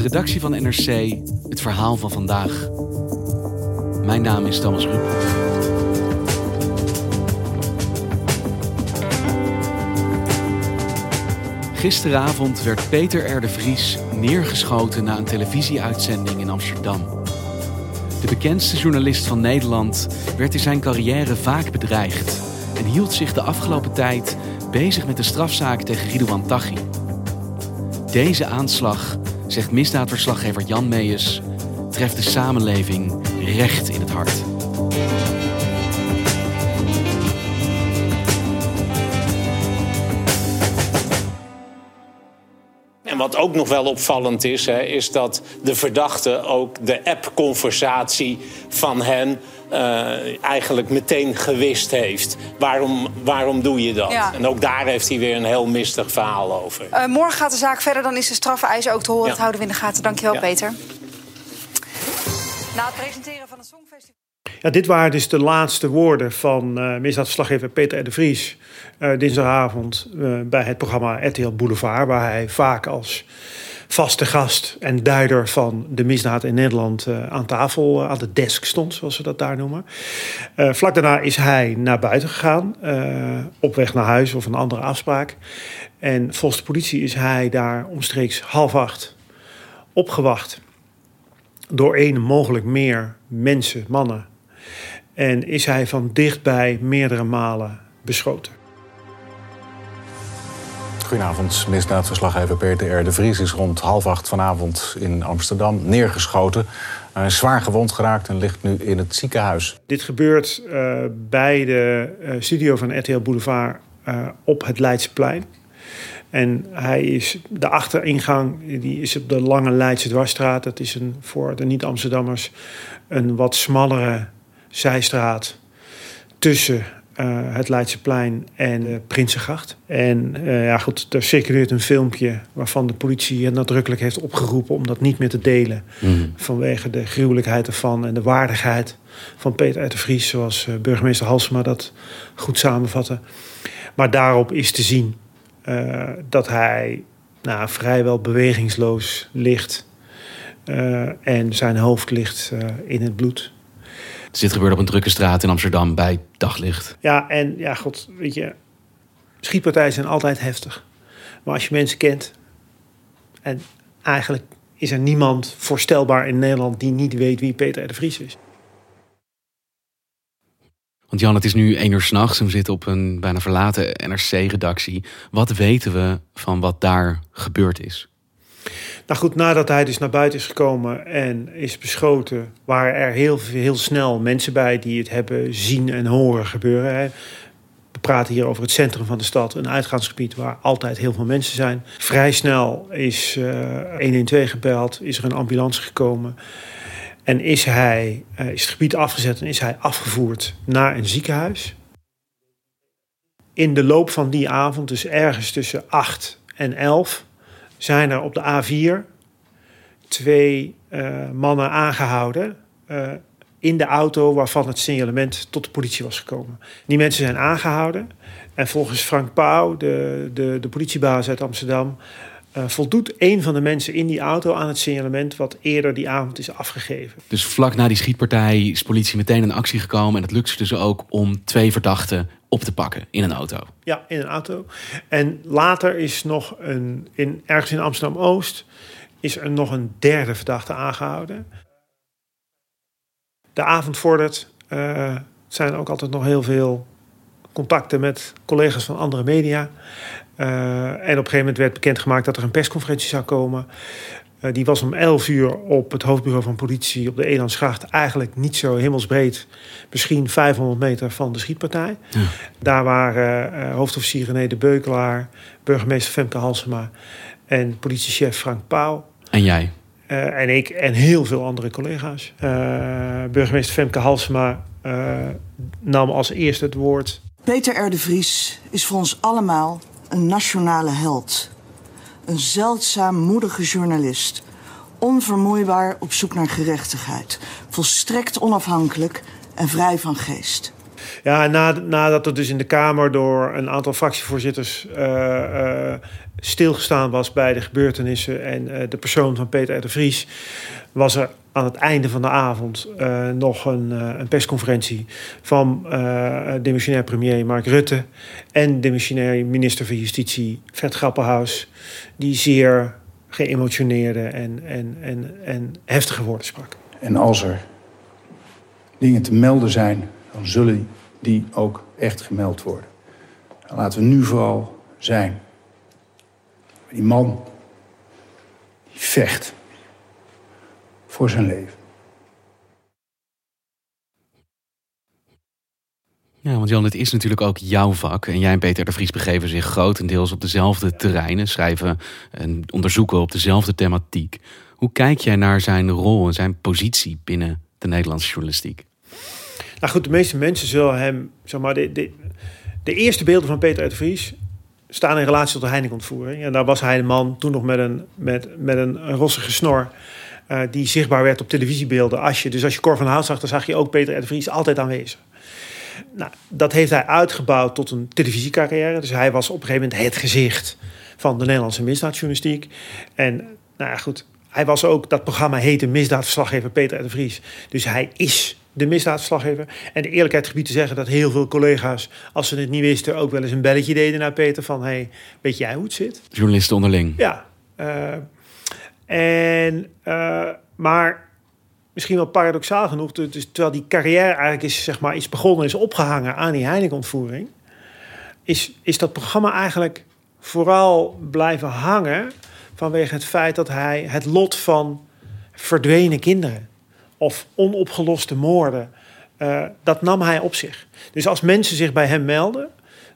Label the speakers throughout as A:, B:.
A: De redactie van NRC het verhaal van vandaag. Mijn naam is Thomas Rup. Gisteravond werd Peter R. Vries neergeschoten na een televisieuitzending in Amsterdam. De bekendste journalist van Nederland werd in zijn carrière vaak bedreigd en hield zich de afgelopen tijd bezig met de strafzaak tegen Ridouan Taghi. Deze aanslag, zegt misdaadverslaggever Jan Meijers, treft de samenleving recht in het hart.
B: En wat ook nog wel opvallend is, hè, is dat de verdachte ook de app-conversatie van hen uh, eigenlijk meteen gewist heeft. Waarom, waarom doe je dat?
C: Ja.
B: En ook daar heeft hij weer een heel mistig verhaal over.
C: Uh, morgen gaat de zaak verder, dan is de strafeis ook te horen.
B: Ja.
C: Dat houden we in de gaten. Dankjewel,
B: Ja.
C: Peter. Na het presenteren van het Songfestival...
D: Ja, dit waren dus de laatste woorden van eh misdaadverslaggever Peter de Vries... eh, dinsdagavond eh, bij het programma RTL Boulevard... waar hij vaak als vaste gast en duider van de misdaad in Nederland... aan tafel, aan de desk stond, zoals ze dat daar noemen. Vlak daarna is hij naar buiten gegaan, op weg naar huis of een andere afspraak. En volgens de politie is hij daar omstreeks half acht opgewacht door één, mogelijk meer mensen, mannen. En is hij van dichtbij meerdere malen beschoten.
E: Goedenavond, misdaadverslaggever Peter R. de Vries is rond half acht vanavond in Amsterdam neergeschoten. Hij is zwaar gewond geraakt en ligt nu in het ziekenhuis.
D: Dit gebeurt eh, bij de eh, studio van RTL Boulevard eh, op het Leidseplein. En hij is, de achteringang die is op de Lange Leidse Dwarsstraat. Dat is een, voor de niet-Amsterdammers een wat smallere zijstraat tussen eh, het Leidseplein en de Prinsengracht. En eh, ja, goed, er circuleert een filmpje waarvan de politie nadrukkelijk heeft opgeroepen om dat niet meer te delen. Vanwege de gruwelijkheid ervan en de waardigheid van Peter uit de Vries, zoals eh, burgemeester Halsema dat goed samenvatte. Maar daarop is te zien dat hij nou, vrijwel bewegingsloos ligt. en zijn hoofd ligt in het bloed.
A: Dus dit gebeurde op een drukke straat in Amsterdam bij daglicht.
D: Ja, en ja, god, weet je, schietpartijen zijn altijd heftig. Maar als je mensen kent, en eigenlijk is er niemand voorstelbaar in Nederland die niet weet wie Peter R. de Vries is.
A: Want Jan, het is nu één uur s'nachts en we zitten op een bijna verlaten NRC-redactie. Wat weten we van wat daar gebeurd is?
D: Nou goed, nadat hij dus naar buiten is gekomen en is beschoten, waren er heel, heel snel mensen bij die het hebben zien en horen gebeuren. We praten hier over het centrum van de stad, een uitgaansgebied waar altijd heel veel mensen zijn. Vrij snel is eh 112 gebeld, is er een ambulance gekomen. En is, hij, eh, is het gebied afgezet en is hij afgevoerd naar een ziekenhuis. In de loop van die avond, dus ergens tussen 8 en 11, zijn er op de A4 twee eh, mannen aangehouden eh, in de auto waarvan het signalement tot de politie was gekomen. Die mensen zijn aangehouden en volgens Frank Pauw, de, de, de politiebaas uit Amsterdam, eh, voldoet een van de mensen in die auto aan het signalement wat eerder die avond is afgegeven.
A: Dus vlak na die schietpartij is politie meteen in actie gekomen. En het lukt ze dus ook om twee verdachten op te pakken in een auto.
D: Ja, in een auto. En later is nog een, in, ergens in Amsterdam-Oost, is er nog een derde verdachte aangehouden. De avond vordert. Uh, er zijn ook altijd nog heel veel contacten met collega's van andere media. Uh, en op een gegeven moment werd bekendgemaakt dat er een persconferentie zou komen. Uh, die was om 11 uur op het hoofdbureau van politie op de Elandsgracht. Eigenlijk niet zo hemelsbreed. Misschien 500 meter van de schietpartij. Ja. Daar waren uh, hoofdofficier René de Beukelaar, burgemeester Femke Halsema en politiechef Frank Pauw.
A: En jij?
D: en ik en heel veel andere collega's. burgemeester Femke Halsema nam als eerste het woord.
F: Peter R. de Vries is voor ons allemaal een nationale held. Een zeldzaam moedige journalist. Onvermoeibaar op zoek naar gerechtigheid. Volstrekt onafhankelijk en vrij van geest.
D: Ja, nadat er dus in de Kamer door een aantal fractievoorzitters uh, uh, stilgestaan was bij de gebeurtenissen en uh, de persoon van Peter R. de Vries, was er aan het einde van de avond nog een, persconferentie van demissionair premier Mark Rutte en demissionair minister van Justitie Fred Grappenhaus, die zeer geëmotioneerde en, en, en, en heftige woorden sprak.
G: En als er dingen te melden zijn, dan zullen die ook echt gemeld worden. En laten we nu vooral zijn. Die man die vecht voor zijn leven.
A: Ja, want Jan, het is natuurlijk ook jouw vak. En jij en Peter de Vries begeven zich grotendeels op dezelfde terreinen, schrijven en onderzoeken op dezelfde thematiek. Hoe kijk jij naar zijn rol en zijn positie binnen de Nederlandse journalistiek?
D: Nou goed, de meeste mensen zullen hem, zeg maar, de, de, eerste beelden van Peter de Vries staan in relatie tot de Heineken-ontvoering. En daar was hij de man toen nog met een, met, met een rossige snor. Uh, die zichtbaar werd op televisiebeelden. Als je, dus als je Cor van Hout zag, dan zag je ook Peter R. de Vries altijd aanwezig. Nou, dat heeft hij uitgebouwd tot een televisiecarrière. Dus hij was op een gegeven moment het gezicht van de Nederlandse misdaadjournalistiek. En nou ja, goed, hij was ook, dat programma heette Misdaadverslaggever Peter R. de Vries. Dus hij is de misdaadverslaggever. En de eerlijkheid gebied te zeggen dat heel veel collega's, als ze het niet wisten, ook wel eens een belletje deden naar Peter van, hey, weet jij hoe het zit?
A: Journalisten onderling.
D: Ja. Uh, en, uh, maar misschien wel paradoxaal genoeg, dus terwijl die carrière eigenlijk is, zeg maar, is begonnen, is opgehangen aan die Heineken-ontvoering, is, is dat programma eigenlijk vooral blijven hangen vanwege het feit dat hij het lot van verdwenen kinderen of onopgeloste moorden, uh, dat nam hij op zich. Dus als mensen zich bij hem melden,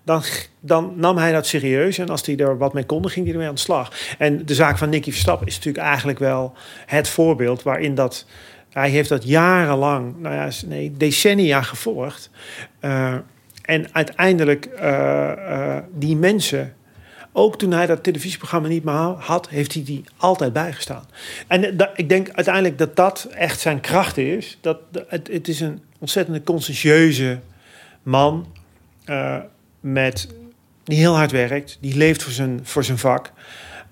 D: dan, dan nam hij dat serieus. En als hij er wat mee kon, dan ging hij ermee aan de slag. En de zaak van Nicky Verstappen is natuurlijk eigenlijk wel het voorbeeld waarin dat. Hij heeft dat jarenlang, nou ja, nee, decennia gevolgd. Uh, en uiteindelijk uh, die mensen ook toen hij dat televisieprogramma niet meer had, heeft hij die altijd bijgestaan. En dat, ik denk uiteindelijk dat dat echt zijn kracht is. Dat, het, het is een ontzettende conscientieuze man. Uh, met, die heel hard werkt, die leeft voor zijn, voor zijn vak.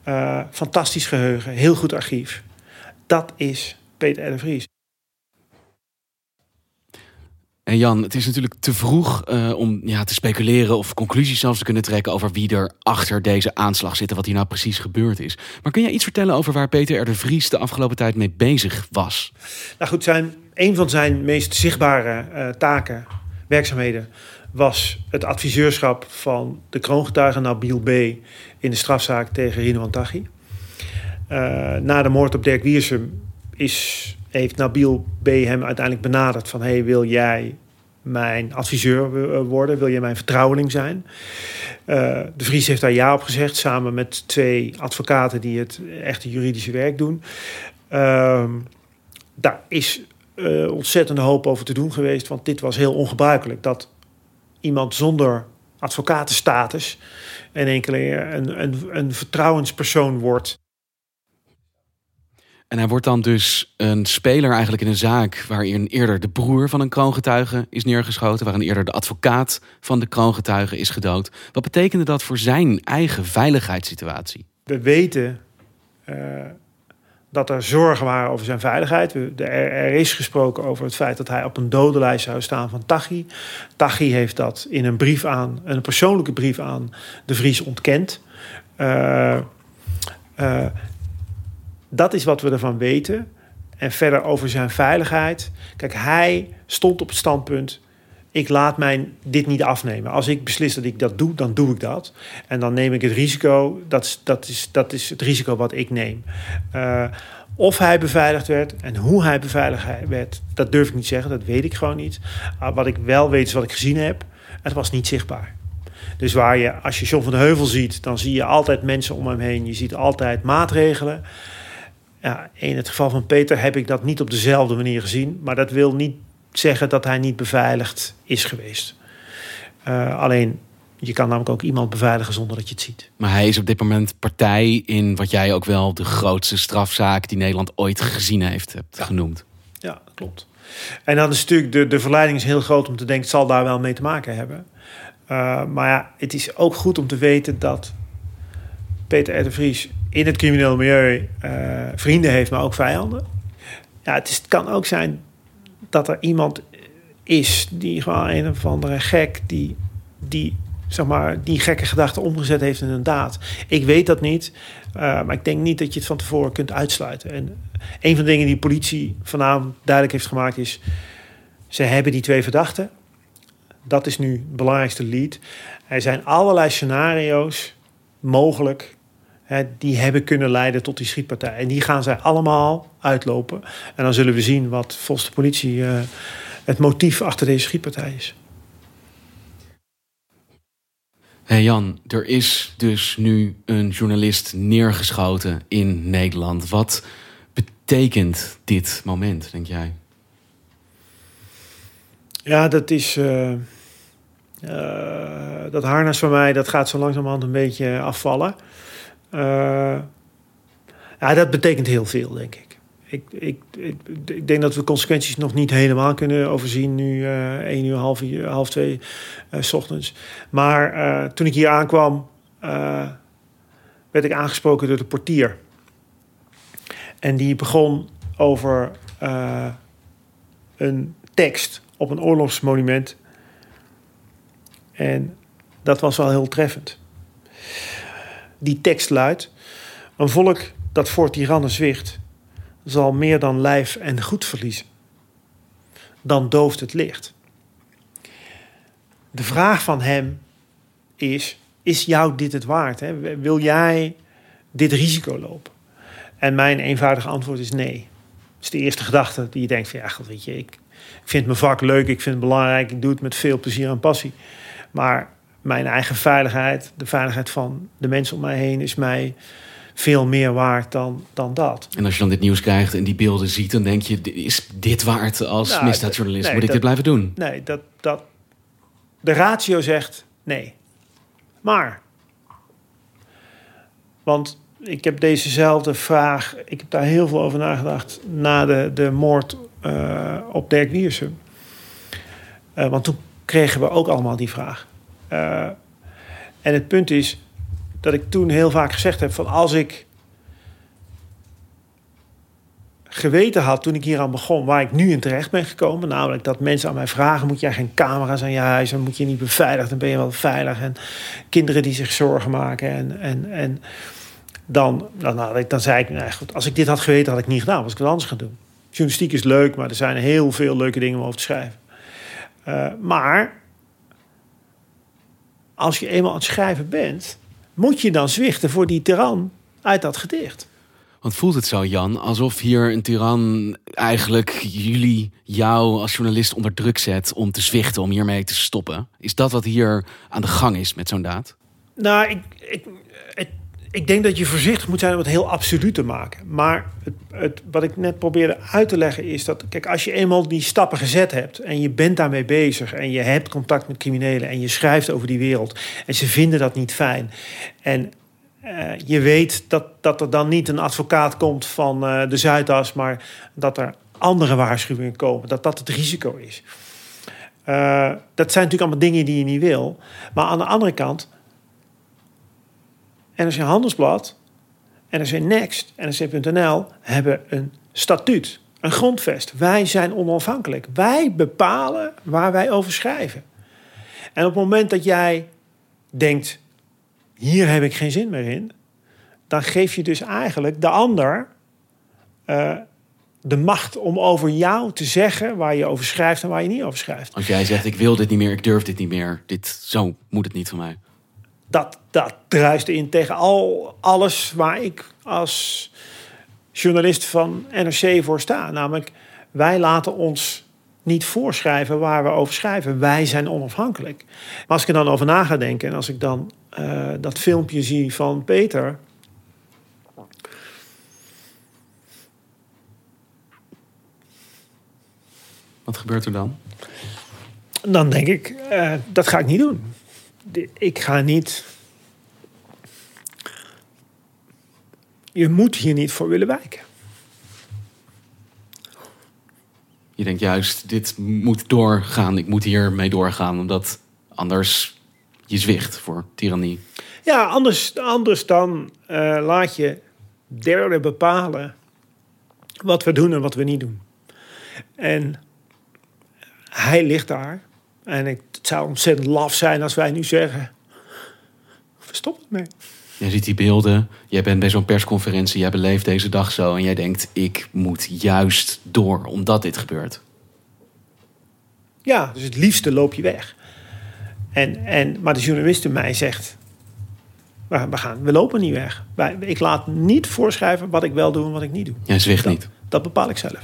D: Uh, fantastisch geheugen, heel goed archief. Dat is Peter de Vries.
A: En Jan, het is natuurlijk te vroeg uh, om ja, te speculeren of conclusies zelfs te kunnen trekken over wie er achter deze aanslag zit en wat hier nou precies gebeurd is. Maar kun jij iets vertellen over waar Peter R. de Vries de afgelopen tijd mee bezig was?
D: Nou goed, zijn, een van zijn meest zichtbare uh, taken, werkzaamheden, was het adviseurschap van de kroongetuige Nabil B. in de strafzaak tegen Rino Antaghi. Uh, na de moord op Dirk Wiersum is, heeft Nabil B. hem uiteindelijk benaderd van... hey, wil jij mijn adviseur worden? Wil jij mijn vertrouweling zijn? Uh, de Vries heeft daar ja op gezegd... samen met twee advocaten die het echte juridische werk doen. Uh, daar is uh, ontzettende hoop over te doen geweest... want dit was heel ongebruikelijk... dat iemand zonder advocatenstatus en enkele een, een, een vertrouwenspersoon wordt.
A: En hij wordt dan dus een speler eigenlijk in een zaak waarin eerder de broer van een kroongetuige is neergeschoten, waarin eerder de advocaat van de kroongetuige is gedood. Wat betekende dat voor zijn eigen veiligheidssituatie?
D: We weten uh, dat er zorgen waren over zijn veiligheid. Er is gesproken over het feit dat hij op een dodenlijst zou staan van Tachi. Tachi heeft dat in een brief aan, een persoonlijke brief aan de Vries ontkend. Uh, dat is wat we ervan weten. En verder over zijn veiligheid. Kijk, hij stond op het standpunt. Ik laat mij dit niet afnemen. Als ik beslis dat ik dat doe, dan doe ik dat. En dan neem ik het risico. Dat is, dat is, dat is het risico wat ik neem. Uh, of hij beveiligd werd en hoe hij beveiligd werd, dat durf ik niet zeggen. Dat weet ik gewoon niet. Uh, wat ik wel weet is wat ik gezien heb. Het was niet zichtbaar. Dus waar je, als je John van de Heuvel ziet, dan zie je altijd mensen om hem heen. Je ziet altijd maatregelen. Ja, in het geval van Peter heb ik dat niet op dezelfde manier gezien. Maar dat wil niet zeggen dat hij niet beveiligd is geweest. Uh, alleen, je kan namelijk ook iemand beveiligen zonder dat je het ziet.
A: Maar hij is op dit moment partij in wat jij ook wel de grootste strafzaak die Nederland ooit gezien heeft hebt
D: ja.
A: genoemd.
D: Ja, klopt. En dan is natuurlijk de, de verleiding is heel groot om te denken, het zal daar wel mee te maken hebben. Uh, maar ja, het is ook goed om te weten dat Peter R. de Vries in het crimineel milieu uh, vrienden heeft, maar ook vijanden. Ja, het, is, het, kan ook zijn dat er iemand is die gewoon een of andere gek die, die zeg maar, die gekke gedachte omgezet heeft in een daad. Ik weet dat niet, uh, maar ik denk niet dat je het van tevoren kunt uitsluiten. En een van de dingen die de politie vanavond duidelijk heeft gemaakt is... ze hebben die twee verdachten. Dat is nu het belangrijkste lead. Er zijn allerlei scenario's mogelijk die hebben kunnen leiden tot die schietpartij. En die gaan zij allemaal uitlopen. En dan zullen we zien wat volgens de politie uh, het motief achter deze schietpartij is.
A: Hey Jan, er is dus nu een journalist neergeschoten in Nederland. Wat betekent dit moment, denk jij?
D: Ja, dat is. Uh, uh, dat harnas van mij, dat gaat zo langzamerhand een beetje afvallen. Uh, ja, dat betekent heel veel, denk ik. Ik, ik, ik. ik, denk dat we consequenties nog niet helemaal kunnen overzien nu uh, 1 uur, half, uur, half twee uh, s ochtends. Maar toen ik hier aankwam, werd ik aangesproken door de portier. En die begon over een tekst op een oorlogsmonument. En dat was wel heel treffend. Die tekst luidt: Een volk dat voor tirannen zwicht, zal meer dan lijf en goed verliezen. Dan dooft het licht. De vraag van hem is: Is jou dit het waard? Hè? Wil jij dit risico lopen? En mijn eenvoudige antwoord is nee. Dat is de eerste gedachte die je denkt: van, ja, God, weet je, ik, ik vind mijn vak leuk, ik vind het belangrijk, ik doe het met veel plezier en passie. Maar mijn eigen veiligheid, de veiligheid van de mensen om mij heen, is mij veel meer waard dan, dan dat.
A: En als je dan dit nieuws krijgt en die beelden ziet, dan denk je: is dit waard als nou, misdaadjournalist? Nee, Moet ik
D: dat,
A: dit blijven doen?
D: Nee, dat, dat, de ratio zegt nee. Maar, want ik heb dezezelfde vraag, ik heb daar heel veel over nagedacht na de, de moord uh, op Dirk Wiersum. Uh, want toen kregen we ook allemaal die vraag. Uh, en het punt is dat ik toen heel vaak gezegd heb: van als ik geweten had toen ik hier aan begon, waar ik nu in terecht ben gekomen, namelijk dat mensen aan mij vragen: moet jij geen camera's aan je huis, dan moet je niet beveiligd, dan ben je wel veilig. En kinderen die zich zorgen maken. En, en, en dan, dan, dan, zei ik: nou goed, als ik dit had geweten, had ik niet gedaan, was ik het anders gaan doen. Journalistiek is leuk, maar er zijn heel veel leuke dingen om over te schrijven. Uh, maar als je eenmaal aan het schrijven bent, moet je dan zwichten voor die tiran uit dat gedicht.
A: Want voelt het zo, Jan, alsof hier een tiran eigenlijk jullie, jou als journalist onder druk zet om te zwichten, om hiermee te stoppen? Is dat wat hier aan de gang is met zo'n daad?
D: Nou, ik, ik, het, ik denk dat je voorzichtig moet zijn om het heel absoluut te maken. Maar het, het, wat ik net probeerde uit te leggen is dat... Kijk, als je eenmaal die stappen gezet hebt en je bent daarmee bezig... en je hebt contact met criminelen en je schrijft over die wereld... en ze vinden dat niet fijn... en uh, je weet dat, dat er dan niet een advocaat komt van uh, de Zuidas... maar dat er andere waarschuwingen komen, dat dat het risico is. Uh, dat zijn natuurlijk allemaal dingen die je niet wil. Maar aan de andere kant NRC Handelsblad, NRC Next, NRC.nl hebben een statuut, een grondvest. Wij zijn onafhankelijk. Wij bepalen waar wij over schrijven. En op het moment dat jij denkt, hier heb ik geen zin meer in, dan geef je dus eigenlijk de ander uh, de macht om over jou te zeggen waar je over schrijft en waar je niet over schrijft.
A: Als jij zegt, ik wil dit niet meer, ik durf dit niet meer. Dit, zo moet het niet van mij.
D: Dat, dat druist in tegen al, alles waar ik als journalist van NRC voor sta. Namelijk, wij laten ons niet voorschrijven waar we over schrijven. Wij zijn onafhankelijk. Maar als ik er dan over na ga denken en als ik dan uh, dat filmpje zie van Peter.
A: Wat gebeurt er dan?
D: Dan denk ik, uh, dat ga ik niet doen. Ik ga niet. Je moet hier niet voor willen wijken.
A: Je denkt juist, dit moet doorgaan. Ik moet hiermee doorgaan, omdat anders je zwicht voor tirannie.
D: Ja, anders, anders dan uh, laat je derden bepalen wat we doen en wat we niet doen. En hij ligt daar. En het zou ontzettend laf zijn als wij nu zeggen: we stoppen mee.
A: Je ziet die beelden, jij bent bij zo'n persconferentie, jij beleeft deze dag zo en jij denkt: ik moet juist door omdat dit gebeurt.
D: Ja, dus het liefste loop je weg. En, en, maar de journalist in mij zegt: we, gaan, we lopen niet weg. Ik laat niet voorschrijven wat ik wel doe en wat ik niet doe.
A: Jij zwicht
D: dat,
A: niet.
D: Dat bepaal ik zelf.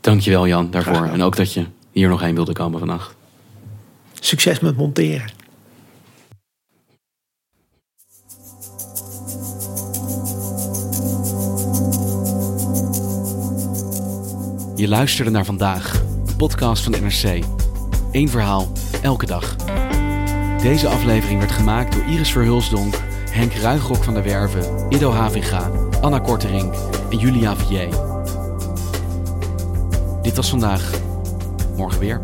A: Dankjewel Jan daarvoor. En ook dat je hier nog heen wilde komen vannacht.
D: Succes met monteren.
A: Je luisterde naar vandaag, een podcast van NRC. Eén verhaal, elke dag. Deze aflevering werd gemaakt door Iris Verhulsdonk, Henk Ruigrok van der Werven, Ido Havinga, Anna Korterink en Julia Vier. Dit was vandaag. Morgen weer.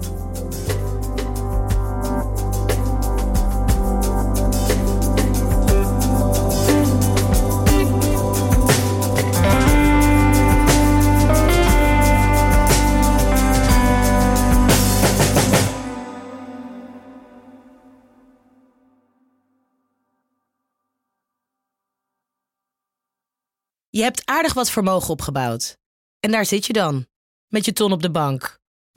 H: Je hebt aardig wat vermogen opgebouwd. En daar zit je dan, met je ton op de bank.